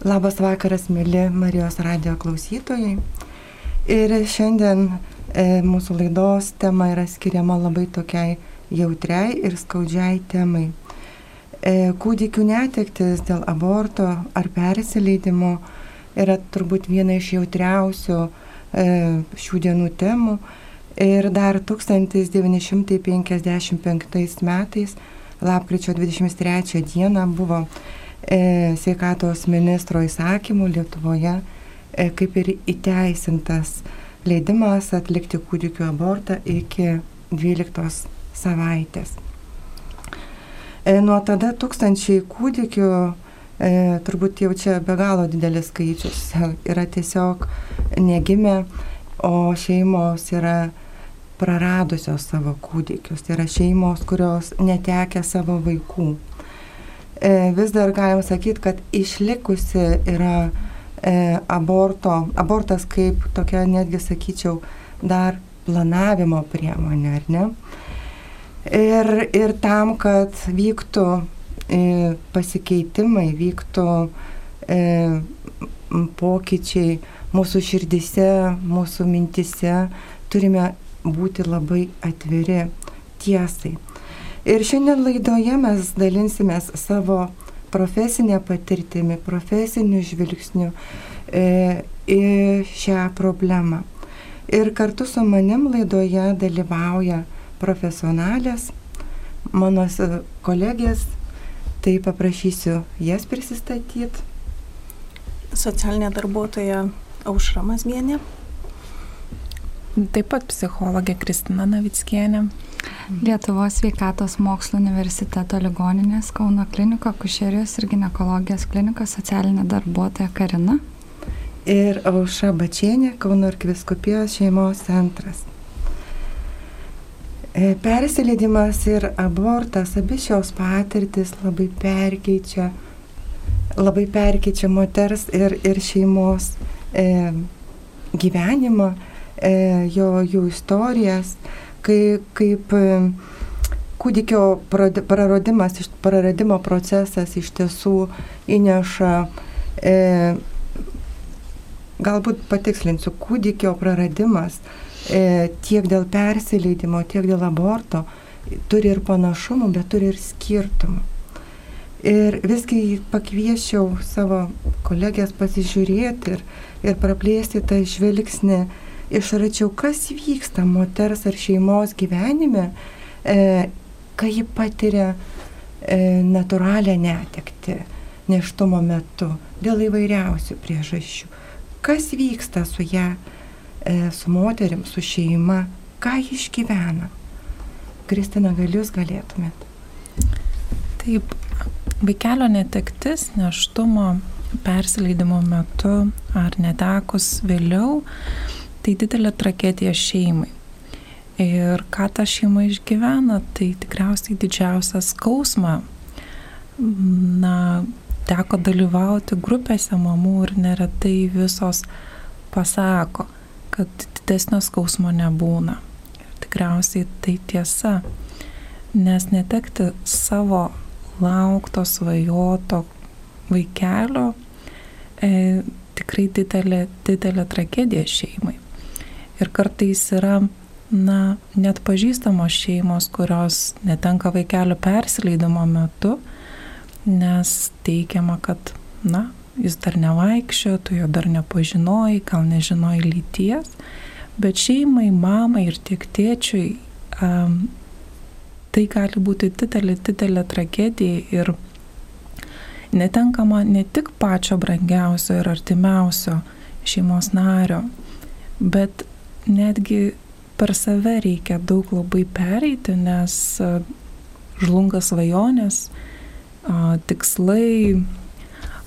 Labas vakaras, mėly Marijos radio klausytojai. Ir šiandien e, mūsų laidos tema yra skiriama labai tokiai jautriai ir skaudžiai temai. E, kūdikių netektis dėl aborto ar persileidimo yra turbūt viena iš jautriausių e, šių dienų temų. Ir dar 1955 metais, lapkričio 23 dieną, buvo e, sveikatos ministro įsakymų Lietuvoje e, kaip ir įteisintas leidimas atlikti kūdikių abortą iki 12 savaitės. E, nuo tada tūkstančiai kūdikių, e, turbūt jau čia be galo didelis skaičius, yra tiesiog negimę, o šeimos yra praradusios savo kūdikius. Tai yra šeimos, kurios netekia savo vaikų. E, vis dar galim sakyti, kad išlikusi yra e, aborto, abortas kaip tokia netgi sakyčiau dar planavimo priemonė, ar ne? Ir, ir tam, kad vyktų e, pasikeitimai, vyktų pokyčiai mūsų širdise, mūsų mintise, turime būti labai atviri tiesai. Ir šiandien laidoje mes dalinsimės savo profesinę patirtimį, profesiniu žvilgsniu e, į šią problemą. Ir kartu su manim laidoje dalyvauja profesionalės, mano kolegės, tai paprašysiu jas prisistatyti. Socialinė darbuotoja Aušra Mazmienė. Taip pat psichologė Kristina Navickienė. Lietuvos sveikatos mokslo universiteto ligoninės Kauno kliniko, kušerijos ir gynekologijos klinikos socialinė darbuotoja Karina. Ir Auša Bačienė, Kauno arkviskupijos šeimos centras. E, persileidimas ir abortas, abi šios patirtis labai perkeičia, labai perkeičia moters ir, ir šeimos e, gyvenimą, jo, jų istorijas kai, kaip kūdikio praradimas, praradimo procesas iš tiesų įneša, e, galbūt patikslinsiu, kūdikio praradimas e, tiek dėl persileidimo, tiek dėl aborto turi ir panašumų, bet turi ir skirtumų. Ir visgi pakviešiau savo kolegės pasižiūrėti ir, ir praplėsti tą žvilgsnį išračiau, kas vyksta moters ar šeimos gyvenime, e, kai ji patiria e, natūralią netekti neštumo metu dėl įvairiausių priežasčių. Kas vyksta su ją, e, su moterim, su šeima, ką ji išgyvena. Kristina, gal jūs galėtumėt? Taip, vaikelio netektis neštumo persileidimo metu ar netekus vėliau tai didelė tragedija šeimai. Ir ką ta šeima išgyvena, tai tikriausiai didžiausią skausmą. Na, teko dalyvauti grupėse mamų ir neretai visos pasako, kad didesnio skausmo nebūna. Ir tikriausiai tai tiesa, nes netekti savo laukto, svajoto vaikelio e, tikrai didelė, didelė tragedija šeimai. Ir kartais yra, na, net pažįstamos šeimos, kurios netenka vaikelio persileidimo metu, nes teikiama, kad, na, jis dar nevaikščio, tu jo dar nepažinojai, gal nežinojai lyties, bet šeimai, mamai ir tiek tėčiui um, tai gali būti didelė, didelė tragedija ir netenkama ne tik pačio brangiausio ir artimiausio šeimos nario, bet netgi per save reikia daug labai pereiti, nes žlunga svajonės, tikslai.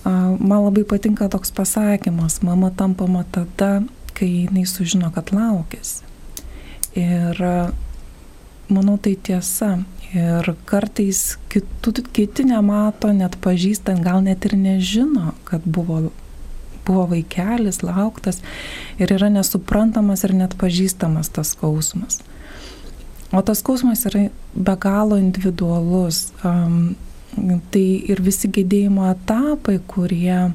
Man labai patinka toks pasakymas, mama tampama tada, kai jinai sužino, kad laukės. Ir manau tai tiesa. Ir kartais kitų, kiti nemato, net pažįstant, gal net ir nežino, kad buvo buvo vaikelis, lauktas ir yra nesuprantamas ir net pažįstamas tas skausmas. O tas skausmas yra be galo individualus. Um, tai ir visi gedėjimo etapai, kurie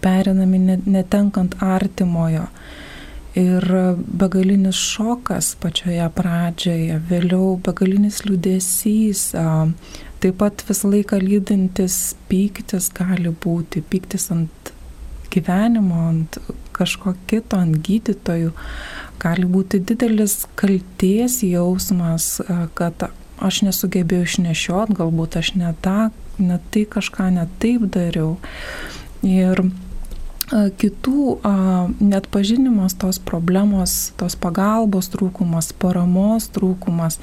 perinami netenkant artimojo. Ir begalinis šokas pačioje pradžioje, vėliau begalinis liūdėsys, taip pat visą laiką lydintis pyktis gali būti, pyktis ant gyvenimo, ant kažko kito, ant gydytojų, gali būti didelis kalties jausmas, kad aš nesugebėjau išnešiot, galbūt aš ne tą, ne tai kažką ne taip dariau. Ir kitų net pažinimas tos problemos, tos pagalbos trūkumas, paramos trūkumas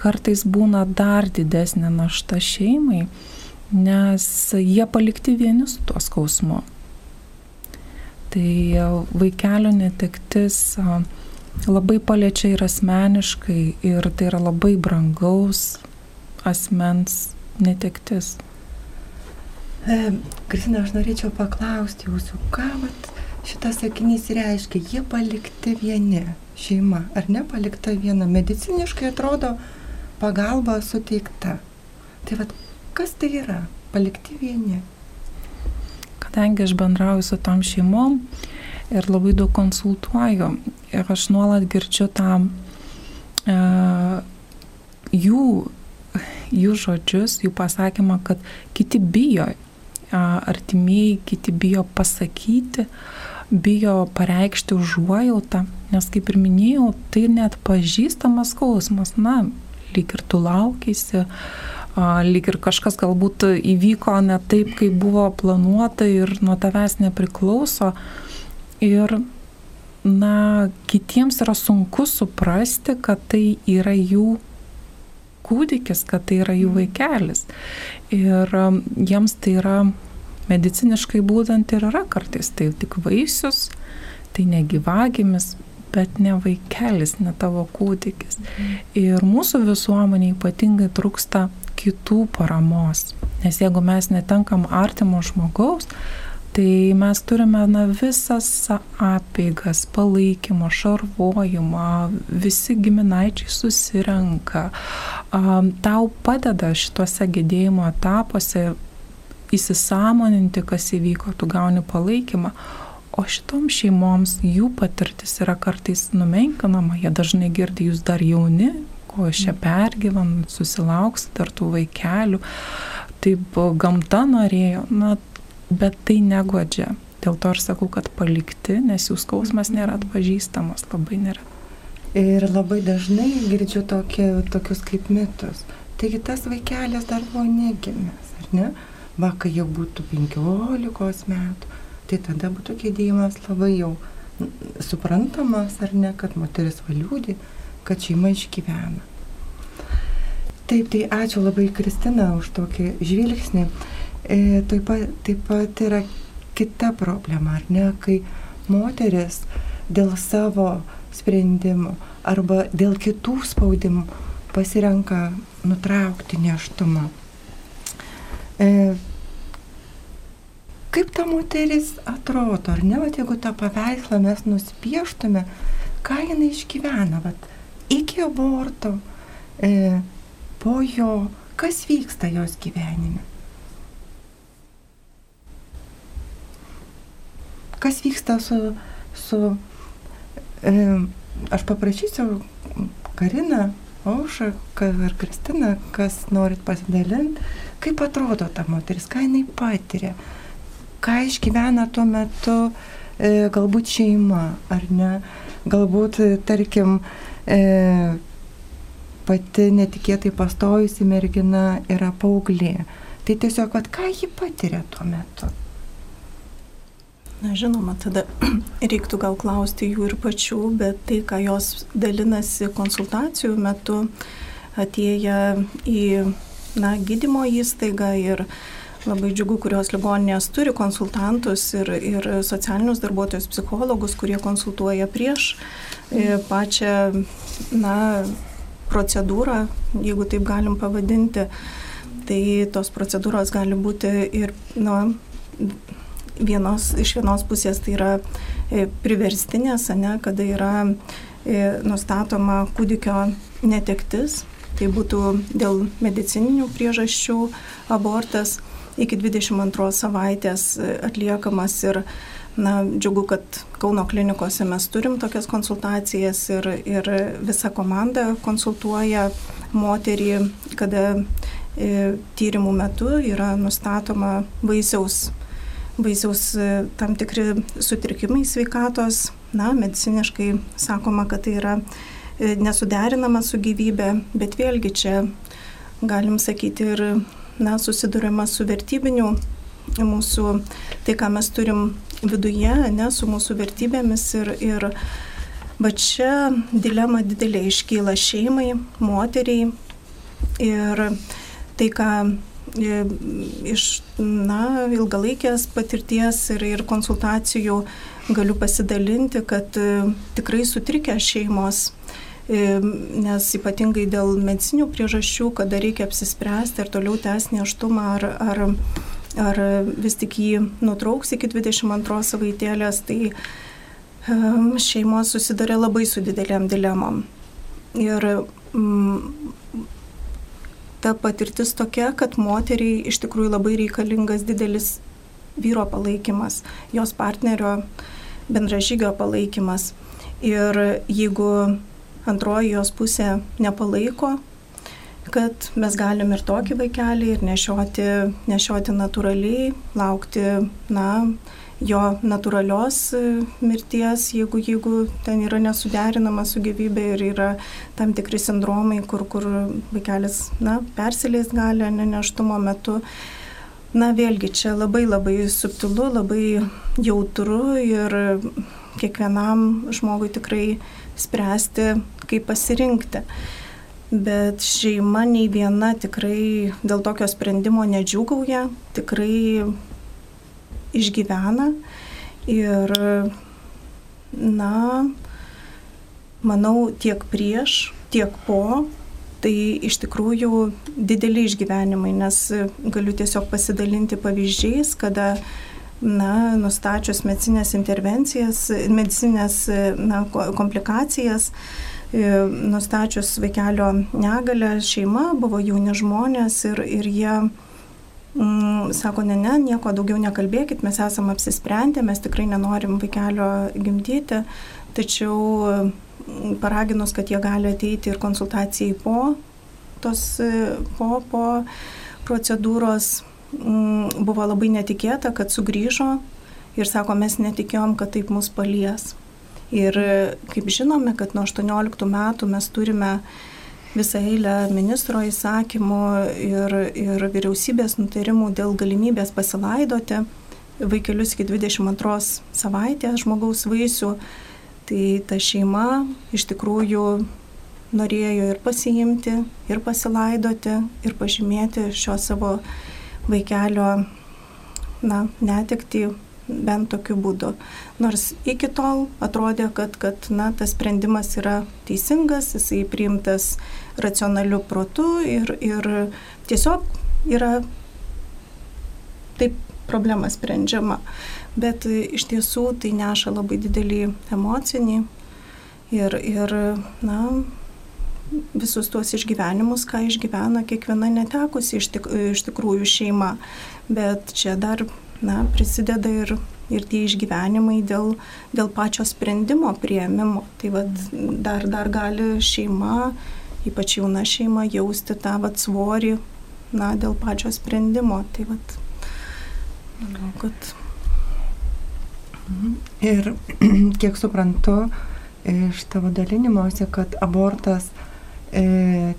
kartais būna dar didesnė našta šeimai, nes jie palikti vieni su tuo skausmu. Tai vaikelio netektis labai paliečia ir asmeniškai, ir tai yra labai brangaus asmens netektis. E, Kristina, aš norėčiau paklausti jūsų, ką vat, šitas sakinys reiškia, jie palikti vieni, šeima, ar ne palikta viena, mediciniškai atrodo pagalba suteikta. Tai vad, kas tai yra, palikti vieni? Kadangi aš bendrauju su tom šeimom ir labai daug konsultuoju, ir aš nuolat girdžiu tam e, jų, jų žodžius, jų pasakymą, kad kiti bijo artimieji kiti bijo pasakyti, bijo pareikšti užuojautą, nes kaip ir minėjau, tai net pažįstamas skausmas, na, lyg ir tu laukiasi, lyg ir kažkas galbūt įvyko ne taip, kaip buvo planuota ir nuo tavęs nepriklauso. Ir, na, kitiems yra sunku suprasti, kad tai yra jų kūdikis, kad tai yra jų vaikelis. Ir um, jiems tai yra mediciniškai būdant ir yra kartais tai tik vaisius, tai negyvagimis, bet ne vaikelis, ne tavo kūdikis. Ir mūsų visuomenė ypatingai trūksta kitų paramos. Nes jeigu mes netenkam artimo žmogaus, Tai mes turime na, visas apeigas, palaikymo, šarvojimą, visi giminaičiai susirenka. Tau padeda šituose gedėjimo etapuose įsisamoninti, kas įvyko, tu gauni palaikymą. O šitom šeimoms jų patirtis yra kartais numenkinama, jie dažnai girdi, jūs dar jauni, ko aš čia pergyvenu, susilauks dar tų vaikelių. Taip gamta norėjo, na bet tai negodžia. Dėl to aš sakau, kad palikti, nes jų skausmas nėra atpažįstamas, labai nėra. Ir labai dažnai girdžiu tokie, tokius kaip mitus. Taigi tas vaikelis dar buvo negimęs, ar ne? Va, kai jau būtų 15 metų, tai tada būtų kėdėjimas labai jau suprantamas, ar ne, kad moteris valiūdė, kad šeima išgyvena. Taip, tai ačiū labai Kristina už tokį žvilgsnį. E, taip, pat, taip pat yra kita problema, ar ne, kai moteris dėl savo sprendimų arba dėl kitų spaudimų pasirenka nutraukti neštumą. E, kaip ta moteris atrodo, ar ne, vat, jeigu tą paveikslą mes nuspieštume, ką jinai išgyvena, vat, iki aborto, e, po jo, kas vyksta jos gyvenime. kas vyksta su, su e, aš paprašysiu Kariną, Aušą ar Kristiną, kas norit pasidalinti, kaip atrodo ta moteris, ką jinai patiria, ką išgyvena tuo metu e, galbūt šeima, ar ne, galbūt, tarkim, e, pati netikėtai pastojusi mergina yra paauglė. Tai tiesiog, vat, ką ji patiria tuo metu. Na žinoma, tada reiktų gal klausti jų ir pačių, bet tai, ką jos dalinasi konsultacijų metu, atėję į na, gydymo įstaigą ir labai džiugu, kurios ligoninės turi konsultantus ir, ir socialinius darbuotojus, psichologus, kurie konsultuoja prieš e, pačią na, procedūrą, jeigu taip galim pavadinti. Tai tos procedūros gali būti ir na, vienos, iš vienos pusės tai yra e, priverstinės, ne, kada yra e, nustatoma kūdikio netektis, tai būtų dėl medicininių priežasčių abortas, iki 22 savaitės atliekamas ir Na, džiugu, kad Kauno klinikose mes turim tokias konsultacijas ir, ir visa komanda konsultuoja moterį, kada e, tyrimų metu yra nustatoma vaisiaus, vaisiaus e, tam tikri sutrikimai sveikatos. Na, mediciniškai sakoma, kad tai yra e, nesuderinama su gyvybė, bet vėlgi čia galim sakyti ir na, susidurima su vertybiniu mūsų, tai ką mes turim viduje, ne, su mūsų vertybėmis ir, ir va čia dilema didelė iškyla šeimai, moteriai ir tai, ką e, iš na, ilgalaikės patirties ir, ir konsultacijų galiu pasidalinti, kad e, tikrai sutrikę šeimos nes ypatingai dėl medicinių priežasčių, kada reikia apsispręsti ar toliau tęsti neštumą ar, ar ar vis tik jį nutrauks iki 22 savaitėlės, tai šeimos susidarė labai su dideliam dilemam. Ir mm, ta patirtis tokia, kad moteriai iš tikrųjų labai reikalingas didelis vyro palaikymas, jos partnerio bendražygio palaikymas. Ir jeigu antroji jos pusė nepalaiko, kad mes galim ir tokį vaikelį ir nešioti, nešioti natūraliai, laukti, na, jo natūralios e, mirties, jeigu, jeigu ten yra nesuderinama su gyvybė ir yra tam tikri sindromai, kur, kur vaikelis, na, persileis gali neneštumo metu. Na, vėlgi, čia labai labai subtilu, labai jautru ir kiekvienam žmogui tikrai spręsti, kaip pasirinkti. Bet šeima nei viena tikrai dėl tokio sprendimo nedžiugauja, tikrai išgyvena ir, na, manau, tiek prieš, tiek po, tai iš tikrųjų dideli išgyvenimai, nes galiu tiesiog pasidalinti pavyzdžiais, kada na, nustačius medicinės intervencijas, medicinės na, komplikacijas, nustačius vaikelio negalę, šeima buvo jauni žmonės ir, ir jie mm, sako, ne, ne, nieko daugiau nekalbėkit, mes esame apsisprendę, mes tikrai nenorim vaikelio gimdyti, tačiau mm, paraginus, kad jie gali ateiti ir konsultacijai po tos, po, po procedūros, buvo labai netikėta, kad sugrįžo ir sako, mes netikėjom, kad taip mus palies. Ir kaip žinome, kad nuo 18 metų mes turime visą eilę ministro įsakymų ir, ir vyriausybės nutarimų dėl galimybės pasilaidoti vaikelius iki 22 savaitės žmogaus vaisių. Tai ta šeima iš tikrųjų norėjo ir pasiimti, ir pasilaidoti, ir pažymėti šio savo vaikelio na, netekti bent tokiu būdu. Nors iki tol atrodė, kad, kad na, tas sprendimas yra teisingas, jisai priimtas racionaliu protu ir, ir tiesiog yra taip problema sprendžiama. Bet iš tiesų tai neša labai didelį emocinį ir, ir na, visus tuos išgyvenimus, ką išgyvena kiekviena netekusi iš, tik, iš tikrųjų šeima. Bet čia dar na, prisideda ir, ir tie išgyvenimai dėl, dėl pačio sprendimo prieimimo. Tai vat, dar, dar gali šeima, ypač jauna šeima, jausti tą vat, svorį na, dėl pačio sprendimo. Tai vat, manau, kad. Mhm. Ir kiek suprantu iš tavo dalinimuose, kad abortas e,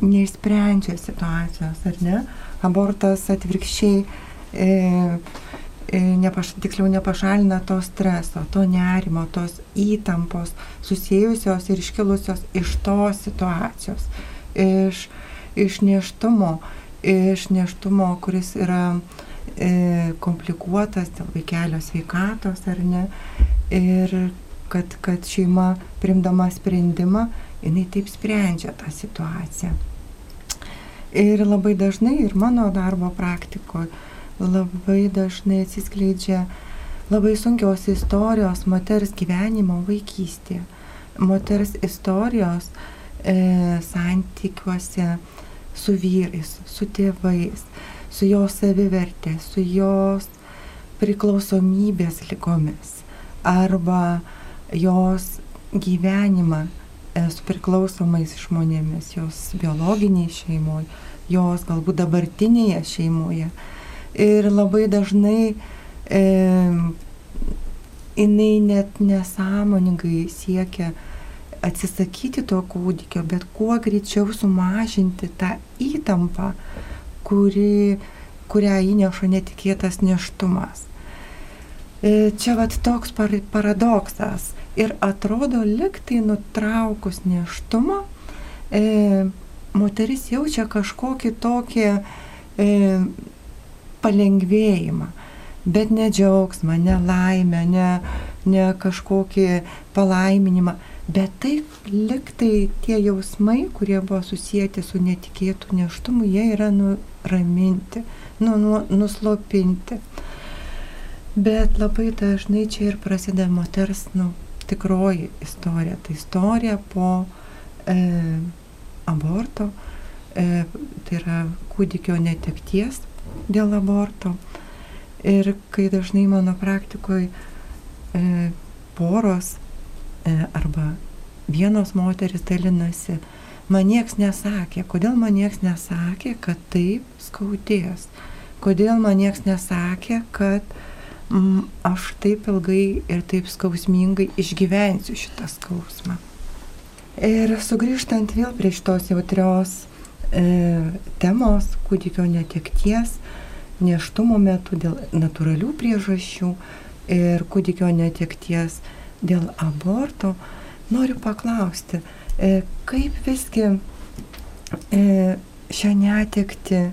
neišsprendžia situacijos, ar ne? Abortas atvirkščiai e, e, nepaš, tiksliau nepašalina to streso, to nerimo, tos įtampos susijusios ir iškilusios iš tos situacijos, iš, iš neštumo, iš neštumo, kuris yra e, komplikuotas dėl vaikelio sveikatos ar ne. Ir kad, kad šeima primdama sprendimą, jinai taip sprendžia tą situaciją. Ir labai dažnai ir mano darbo praktikoje labai dažnai atsiskleidžia labai sunkios istorijos moters gyvenimo vaikystėje. Moters istorijos e, santykiuose su vyrais, su tėvais, su jos savivertė, su jos priklausomybės lygomis arba jos gyvenimą su priklausomais žmonėmis, jos biologiniai šeimoje, jos galbūt dabartinėje šeimoje. Ir labai dažnai e, jinai net nesąmoningai siekia atsisakyti to kūdikio, bet kuo greičiau sumažinti tą įtampą, kuri, kurią įneša netikėtas neštumas. E, čia vat toks paradoksas. Ir atrodo, liktai nutraukus neštumą, e, moteris jaučia kažkokį tokį e, palengvėjimą, bet ne džiaugsmą, ne laimę, ne, ne kažkokį palaiminimą. Bet tai liktai tie jausmai, kurie buvo susijęti su netikėtų neštumu, jie yra nuraminti, nu, nu, nuslopinti. Bet labai dažnai čia ir prasideda moters, nu, tikroji istorija. Tai istorija po e, aborto, e, tai yra kūdikio netekties dėl aborto. Ir kai dažnai mano praktikoje e, poros e, arba vienos moteris dalinasi, man nieks nesakė, kodėl man nieks nesakė, kad taip skaudės, kodėl man nieks nesakė, kad mm, aš taip ilgai ir taip skausmingai išgyvensiu šitą skausmą. Ir sugrįžtant vėl prie šitos jautrios e, temos kūdikio netekties, neštumo metu dėl natūralių priežasčių ir kūdikio netekties dėl aborto, noriu paklausti, e, kaip visgi e, šią netekti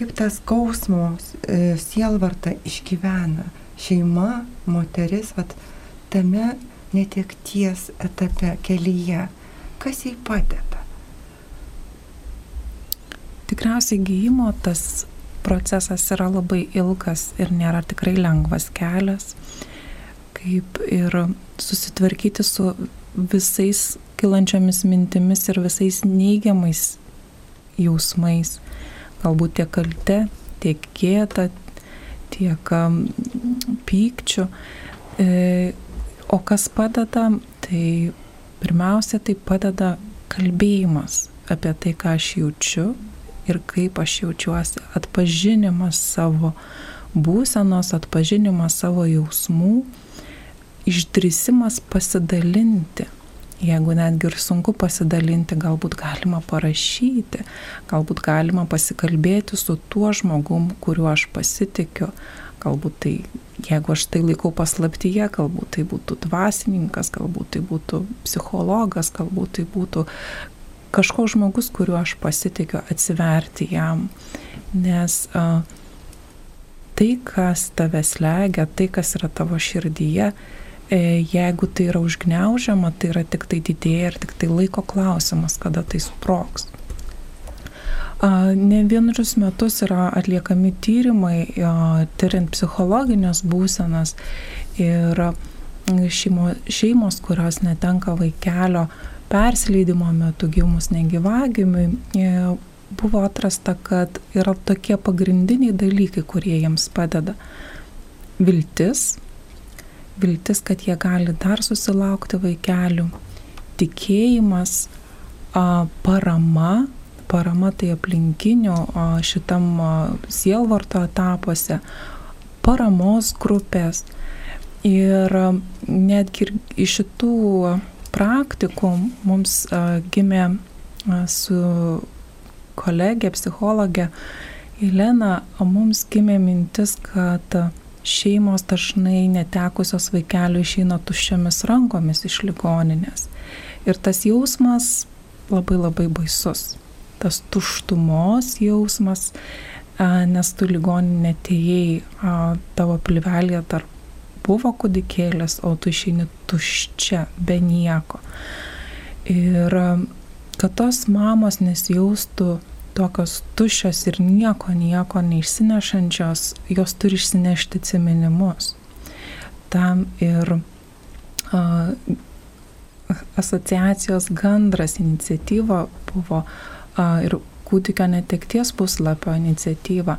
kaip tas skausmos e, sielvarta išgyvena šeima, moteris, vat, tame netekties etape kelyje, kas jai padeda. Tikriausiai gyjimo tas procesas yra labai ilgas ir nėra tikrai lengvas kelias, kaip ir susitvarkyti su visais kilančiomis mintimis ir visais neigiamais jausmais galbūt tiek kalte, tiek gėda, tiek pykčių. E, o kas padeda, tai pirmiausia, tai padeda kalbėjimas apie tai, ką aš jaučiu ir kaip aš jaučiuosi, atpažinimas savo būsenos, atpažinimas savo jausmų, išdrįsimas pasidalinti Jeigu netgi ir sunku pasidalinti, galbūt galima parašyti, galbūt galima pasikalbėti su tuo žmogum, kuriuo aš pasitikiu. Galbūt tai, jeigu aš tai laikau paslaptyje, galbūt tai būtų dvasininkas, galbūt tai būtų psichologas, galbūt tai būtų kažkoks žmogus, kuriuo aš pasitikiu, atsiverti jam. Nes uh, tai, kas tave slegia, tai, kas yra tavo širdyje, jeigu tai yra užgneužiama, tai yra tik tai didėja ir tik tai laiko klausimas, kada tai sproks. Ne vienerius metus yra atliekami tyrimai, tyriant psichologinės būsenas ir šeimo, šeimos, kurios netenka vaikelio persileidimo metu gimus negyvagimiui, e, buvo atrasta, kad yra tokie pagrindiniai dalykai, kurie jiems padeda. Viltis, viltis, kad jie gali dar susilaukti vaikelių, tikėjimas, parama, parama tai aplinkinio šitam sielvarto etapuose, paramos grupės. Ir netgi iš šitų praktikų mums gimė su kolegė, psichologė Elena, mums gimė mintis, kad šeimos dažnai netekusios vaikelių išeina tuščiomis rankomis iš ligoninės. Ir tas jausmas labai labai baisus. Tas tuštumos jausmas, nes tu ligoninė atėjai, tavo pilvelėje dar buvo kudikėlis, o tu išeini tuščia, be nieko. Ir kad tos mamos nesijaustų tokios tuščios ir nieko, nieko neišsinešančios, jos turi išsinešti atsiminimus. Tam ir uh, asociacijos gandras iniciatyva buvo uh, ir kūdikio netekties puslapio iniciatyva.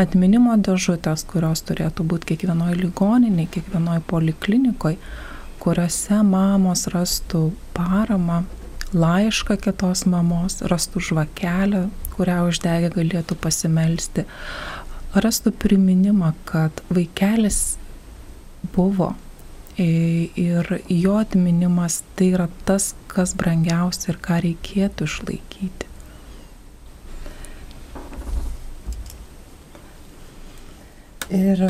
Atminimo dėžutės, kurios turėtų būti kiekvienoje ligoninėje, kiekvienoje poliklinikoje, kuriuose mamos rastų paramą, laišką kitos mamos, rastų žvakelę, kurią uždegę galėtų pasimelsti, rastų priminimą, kad vaikelis buvo ir jo atminimas tai yra tas, kas brangiausia ir ką reikėtų išlaikyti. Ir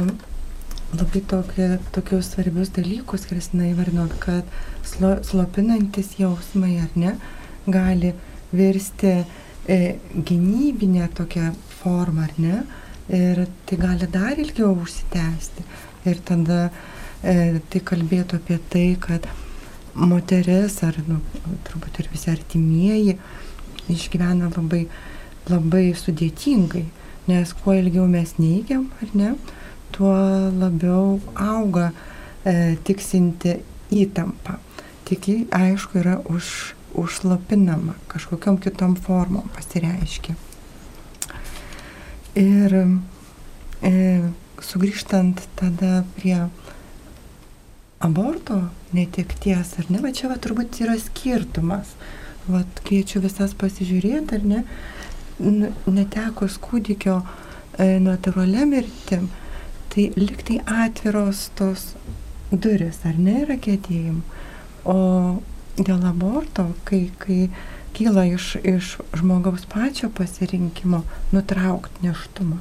labai tokie, tokius svarbius dalykus, Kristina įvardino, kad slo, slopinantis jausmai ar ne gali virsti e, gynybinę tokią formą ar ne ir tai gali dar ilgiau užsitęsti. Ir tada e, tai kalbėtų apie tai, kad moteris ar nu, turbūt ir visi artimieji išgyvena labai, labai sudėtingai, nes kuo ilgiau mes neigiam, ar ne, tuo labiau auga e, tiksinti įtampa. Tik aišku yra už, užslopinama, kažkokiam kitom formom pasireiškia. Ir e, sugrįžtant tada prie aborto netekties, ar ne, va čia va turbūt yra skirtumas. Vat kviečiu visas pasižiūrėti, ar ne, netekus kūdikio e, natūralia mirtim, tai liktai atviros tos duris, ar ne, yra kėdėjimų. O dėl aborto, kai, kai kyla iš, iš žmogaus pačio pasirinkimo nutraukti neštumą,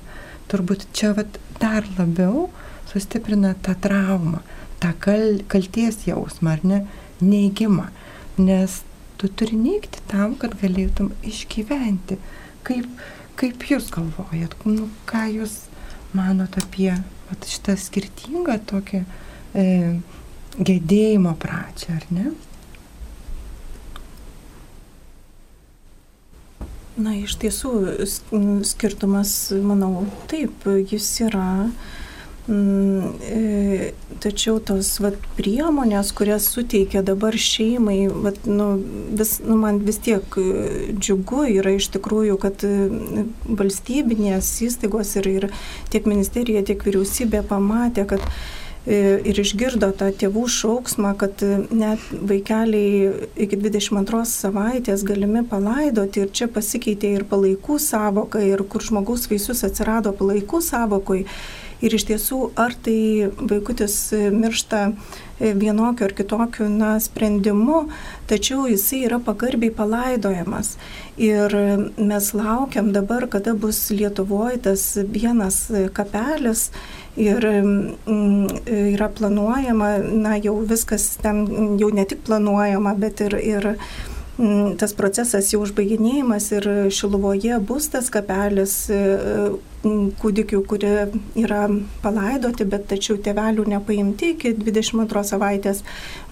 turbūt čia vat, dar labiau sustiprina tą traumą, tą kal, kalties jausmą ar ne, neigimą, nes tu turi neigti tam, kad galėtum išgyventi. Kaip, kaip jūs galvojat, nu, ką jūs manot apie vat, šitą skirtingą tokią e, gedėjimo pradžią, ar ne? Na, iš tiesų, skirtumas, manau, taip, jis yra. Mm, e, tačiau tos vat, priemonės, kurias suteikia dabar šeimai, vat, nu, vis, nu, man vis tiek e, džiugu yra iš tikrųjų, kad e, valstybinės įstaigos ir, ir tiek ministerija, tiek vyriausybė pamatė, kad ir išgirdo tą tėvų šauksmą, kad e, net vaikeliai iki 22 savaitės galimi palaidoti ir čia pasikeitė ir palaikų savoka, ir kur žmogaus vaisius atsirado palaikų savokui. Ir iš tiesų, ar tai vaikutis miršta e, vienokiu ar kitokiu na, sprendimu, tačiau jisai yra pagarbiai palaidojamas. Ir mes laukiam dabar, kada bus Lietuvoje tas vienas kapelis ir mm, yra planuojama, na jau viskas ten jau ne tik planuojama, bet ir, ir mm, tas procesas jau užbaiginėjimas ir Šiluvoje bus tas kapelis kūdikių, kurie yra palaidoti, bet tačiau tėvelių nepaimti iki 22 savaitės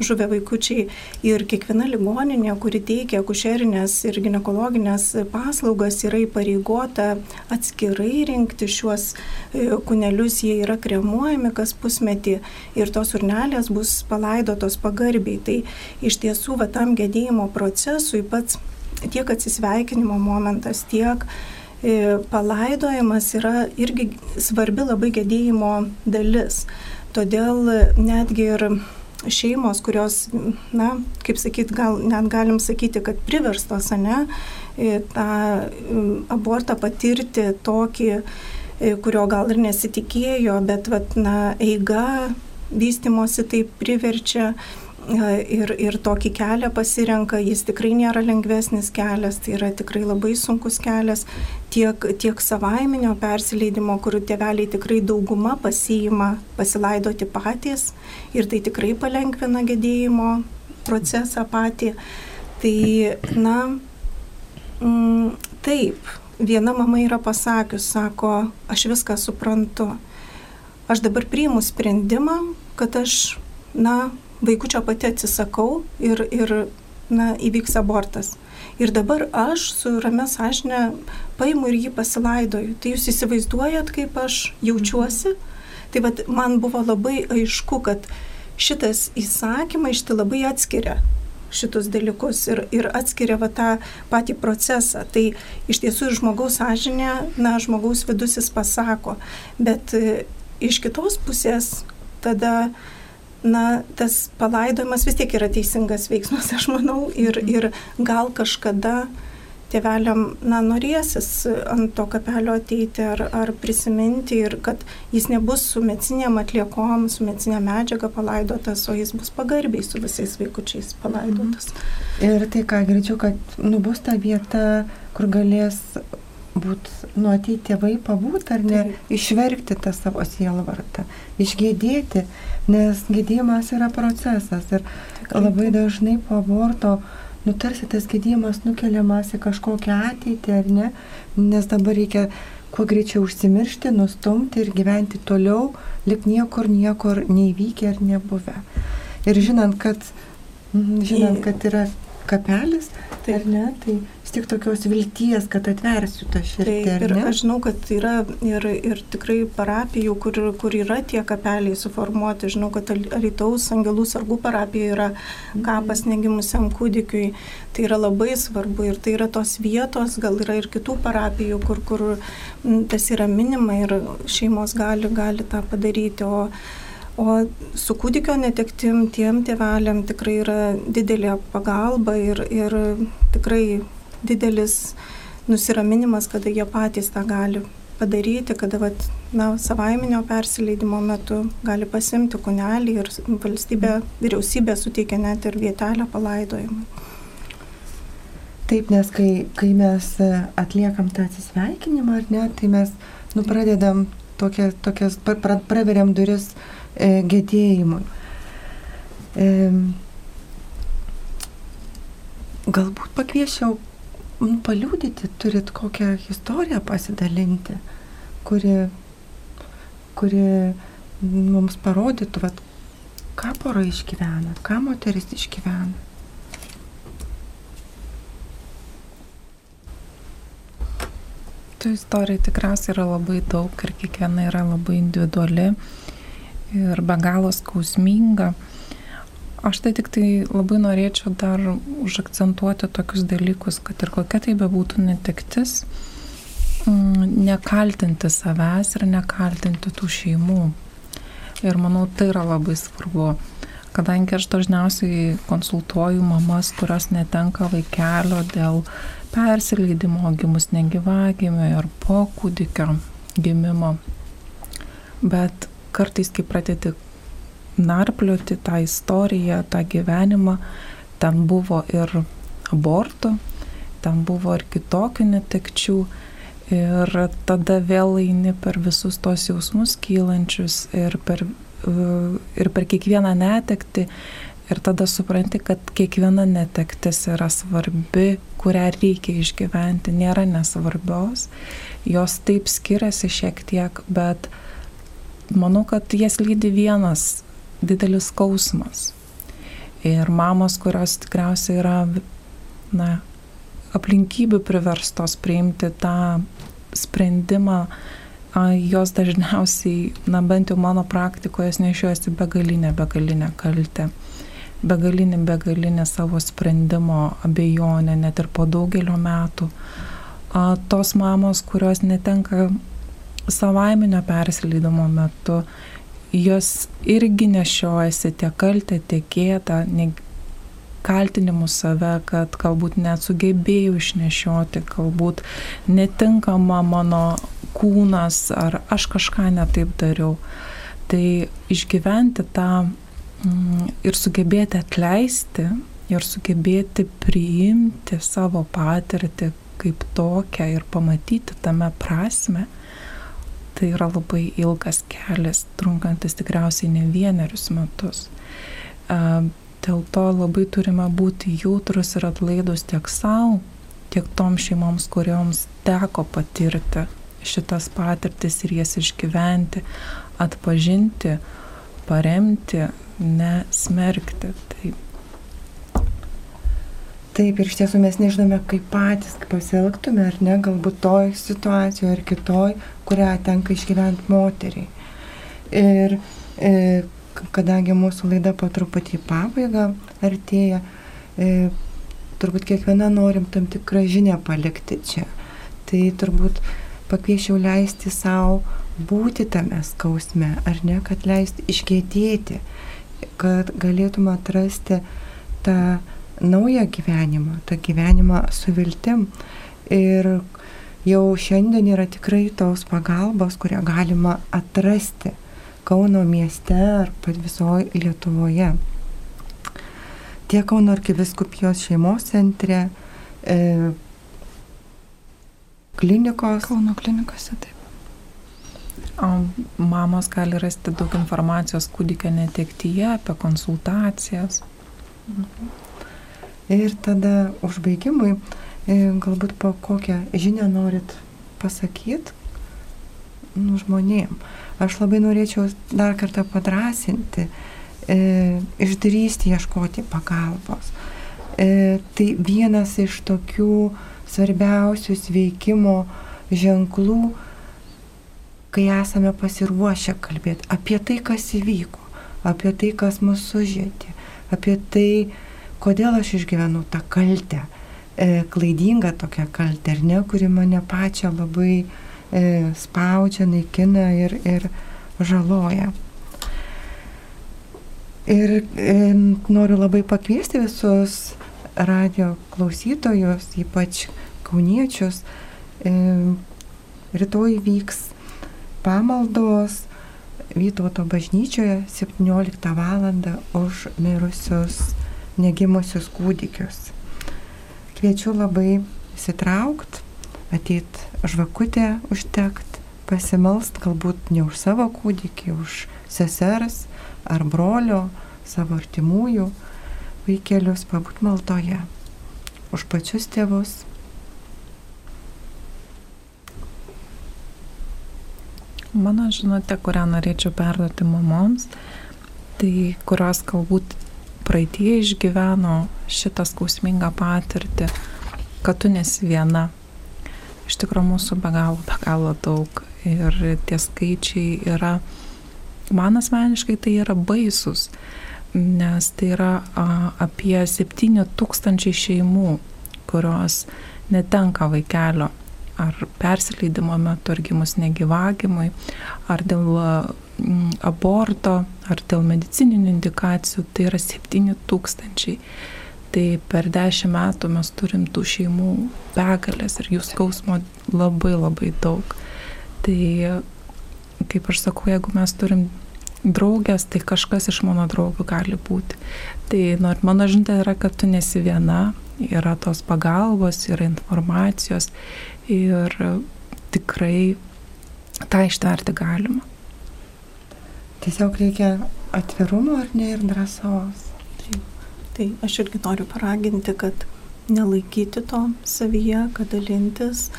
žuvę vaikučiai. Ir kiekviena ligoninė, kuri teikia akušerinės ir gynekologinės paslaugas, yra įpareigota atskirai rinkti šiuos e, kunelius, jie yra kremuojami kas pusmetį ir tos urnelės bus palaidotos pagarbiai. Tai iš tiesų, va tam gedėjimo procesui pats tiek atsisveikinimo momentas, tiek E, palaidojimas yra irgi svarbi labai gedėjimo dalis. Todėl netgi ir šeimos, kurios, na, kaip sakyt, gal net galim sakyti, kad priverstos, ne, e, tą abortą patirti tokį, e, kurio gal ir nesitikėjo, bet, vat, na, eiga vystimosi taip priverčia ir, ir tokį kelią pasirenka, jis tikrai nėra lengvesnis kelias, tai yra tikrai labai sunkus kelias, tiek, tiek savaiminio persileidimo, kur tėveliai tikrai dauguma pasiima pasilaidoti patys ir tai tikrai palengvina gedėjimo procesą patį. Tai, na, mm, taip, viena mama yra pasakius, sako, aš viską suprantu. Aš dabar priimu sprendimą, kad aš, na, vaikučio pati atsisakau ir, ir na, įvyks abortas. Ir dabar aš su ramia sąžinė paimu ir jį pasilaidoju. Tai jūs įsivaizduojat, kaip aš jaučiuosi? Tai vad man buvo labai aišku, kad šitas įsakymą iš tai labai atskiria šitus dalykus ir, ir atskiria va tą patį procesą. Tai iš tiesų ir žmogaus sąžinė, na, žmogaus vidus jis pasako, bet e, iš kitos pusės tada, na, tas palaidojimas vis tiek yra teisingas veiksmas, aš manau, ir, ir gal kažkada tėveliam, na, norėsis ant to kapelio ateiti ar, ar prisiminti ir kad jis nebus su medicinėm atliekom, su medicinė medžiaga palaidotas, o jis bus pagarbiai su visais vaikučiais palaidotas. Mhm. Ir tai ką girdžiu, kad nu, bus ta vieta, kur galės būt, nu, ateiti tėvai pabūt ar ne, Taip. išverkti tą savo sielvartą, išgėdėti, nes gėdėjimas yra procesas ir labai dažnai po aborto nu tarsi tas gėdimas nukeliamas į kažkokią ateitį, ar ne? Nes dabar reikia kuo greičiau užsimiršti, nustumti ir gyventi toliau, lik niekur niekur neįvykę ar nebuvę. Ir žinant, kad, mm, žinant, kad yra kapelis, tai, ar ne, tai vis tik tokios vilties, kad atversiu tą širdį. Ir aš žinau, kad yra ir, ir tikrai parapijų, kur, kur yra tie kapeliai suformuoti. Žinau, kad Alitaus Angelų sargų parapijoje yra kapas negimusiam kūdikiui. Tai yra labai svarbu ir tai yra tos vietos, gal yra ir kitų parapijų, kur, kur tas yra minima ir šeimos gali, gali tą padaryti. O, O su kūdikio netektim tiem tėveliam tikrai yra didelė pagalba ir, ir tikrai didelis nusiraminimas, kada jie patys tą gali padaryti, kada vat, na, savaiminio persileidimo metu gali pasimti kunelį ir valstybė, vyriausybė suteikia net ir vietelę palaidojimui. Taip, nes kai, kai mes atliekam tą atsisveikinimą, ar ne, tai mes nu, pradedam tokias, tokias pra, praveriam duris e, gedėjimui. E, galbūt pakviešiau paliūdyti, turit kokią istoriją pasidalinti, kuri, kuri mums parodytų, vat, ką pora išgyvena, ką moteris išgyvena. Tų istorijų tikriausiai yra labai daug ir kiekviena yra labai individuali ir be galo skausminga. Aš tai tik tai labai norėčiau dar užakcentuoti tokius dalykus, kad ir kokia tai bebūtų netektis, mm, nekaltinti savęs ir nekaltinti tų šeimų. Ir manau, tai yra labai svarbu, kadangi aš dažniausiai konsultuoju mamas, kurios netenka vaikelio dėl persileidimo gimus negyvagimio ar po kūdikio gimimo. Bet kartais, kai pradedi narplioti tą istoriją, tą gyvenimą. Ten buvo ir abortų, ten buvo ir kitokių netekčių. Ir tada vėl eini per visus tos jausmus kylančius ir per, ir per kiekvieną netekti. Ir tada supranti, kad kiekviena netektis yra svarbi, kurią reikia išgyventi, nėra nesvarbios. Jos taip skiriasi šiek tiek, bet manau, kad jas lydi vienas didelis skausmas. Ir mamos, kurios tikriausiai yra, na, aplinkybių priverstos priimti tą sprendimą, jos dažniausiai, na bent jau mano praktikoje, nešiuosi begalinę, begalinę kaltę, begalinį, begalinę savo sprendimo abejonę, net ir po daugelio metų. Tos mamos, kurios netenka savaiminio persileidimo metu, jos irgi nešiojasi tiek kaltę, tiek gėdą, kaltinimus save, kad galbūt net sugebėjau išnešioti, galbūt netinkama mano kūnas ar aš kažką netaip dariau. Tai išgyventi tą mm, ir sugebėti atleisti ir sugebėti priimti savo patirtį kaip tokią ir pamatyti tame prasme, tai yra labai ilgas kelias, trunkantis tikriausiai ne vienerius metus. Dėl to labai turime būti jautrus ir atlaidus tiek savo, tiek tom šeimoms, kurioms teko patirti šitas patirtis ir jas išgyventi, atpažinti, paremti, nesmerkti. Taip. Taip, ir iš tiesų mes nežinome, kaip patys kaip pasielgtume, ar ne, galbūt toj situacijoje ar kitoj, kurią tenka išgyventi moteriai. Ir e, kadangi mūsų laida po truputį į pabaigą artėja, e, turbūt kiekviena norim tam tikrą žinę palikti čia. Tai turbūt pakviešiau leisti savo būti tame skausme, ar ne, kad leisti išgėdėti, kad galėtume atrasti tą naują gyvenimą, tą gyvenimą su viltim. Ir jau šiandien yra tikrai tos pagalbos, kurią galima atrasti Kauno mieste ar pat visoje Lietuvoje. Tiek Kauno arkiviskupijos šeimos centre, e, klinikos. Kauno klinikose taip. Mamos gali rasti daug informacijos kūdikio netektyje apie konsultacijas. Mhm. Ir tada užbaigimui, e, galbūt po kokią žinią norit pasakyti nu, žmonėm. Aš labai norėčiau dar kartą padrasinti, e, išdrysti ieškoti pagalbos. E, tai vienas iš tokių svarbiausių sveikimo ženklų, kai esame pasiruošę kalbėti apie tai, kas įvyko, apie tai, kas mus sužėdė, apie tai, kodėl aš išgyvenu tą kaltę, e, klaidingą tokią kaltę, ar ne, kuri mane pačią labai e, spaudžia, naikina ir, ir žaloja. Ir e, noriu labai pakviesti visus radio klausytojus, ypač kauniečius. E, rytoj vyks pamaldos Vytauto bažnyčioje 17 val. už mirusius negimusius kūdikius. Kviečiu labai įsitraukti, ateit žvakutę užtekt, pasimelst galbūt ne už savo kūdikį, už sesers ar brolio, savo artimųjų vaikelius, pabūt maldoje, už pačius tėvus, Mano žinutė, kurią norėčiau perduoti mamoms, tai kurios galbūt praeitie išgyveno šitą skausmingą patirtį, kad tu nesi viena. Iš tikrųjų mūsų be galo, be galo daug. Ir tie skaičiai yra, man asmeniškai tai yra baisus, nes tai yra a, apie 7 tūkstančiai šeimų, kurios netenka vaikelio. Ar persileidimo metu, ar gimus negyvagimui, ar dėl aborto, ar dėl medicininių indikacijų, tai yra 7 tūkstančiai. Tai per 10 metų mes turim tų šeimų begalės ir jų skausmo labai labai daug. Tai, kaip aš sakau, jeigu mes turim draugės, tai kažkas iš mano draugų gali būti. Tai nors mano žinutė yra, kad tu nesi viena, yra tos pagalbos, yra informacijos ir tikrai tą ištverti galima. Tiesiog reikia atvirumo ar ne ir drąsos. Tai, tai aš irgi noriu paraginti, kad nelaikyti to savyje, kad dalintis.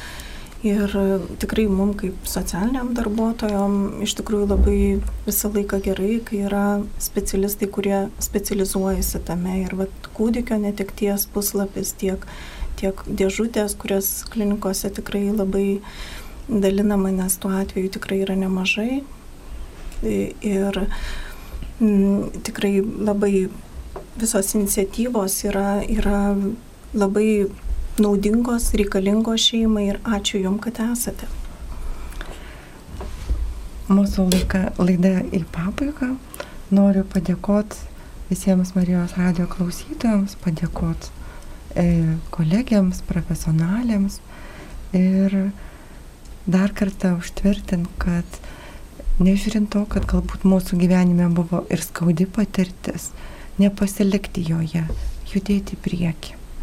Ir tikrai mums kaip socialiniam darbuotojom iš tikrųjų labai visą laiką gerai, kai yra specialistai, kurie specializuojasi tame. Ir vat, kūdikio netekties puslapis tiek tiek dėžutės, kurias klinikose tikrai labai dalinama, nes tuo atveju tikrai yra nemažai. Ir m, mm, tikrai labai visos iniciatyvos yra, yra labai naudingos, reikalingos šeimai ir ačiū Jums, kad esate. Mūsų laika, laida į pabaigą. Noriu padėkoti visiems Marijos radio klausytojams, padėkoti E, kolegiams, profesionaliams ir dar kartą užtvirtint, kad nežiūrint to, kad galbūt mūsų gyvenime buvo ir skaudi patirtis, nepasilikti joje, judėti į priekį.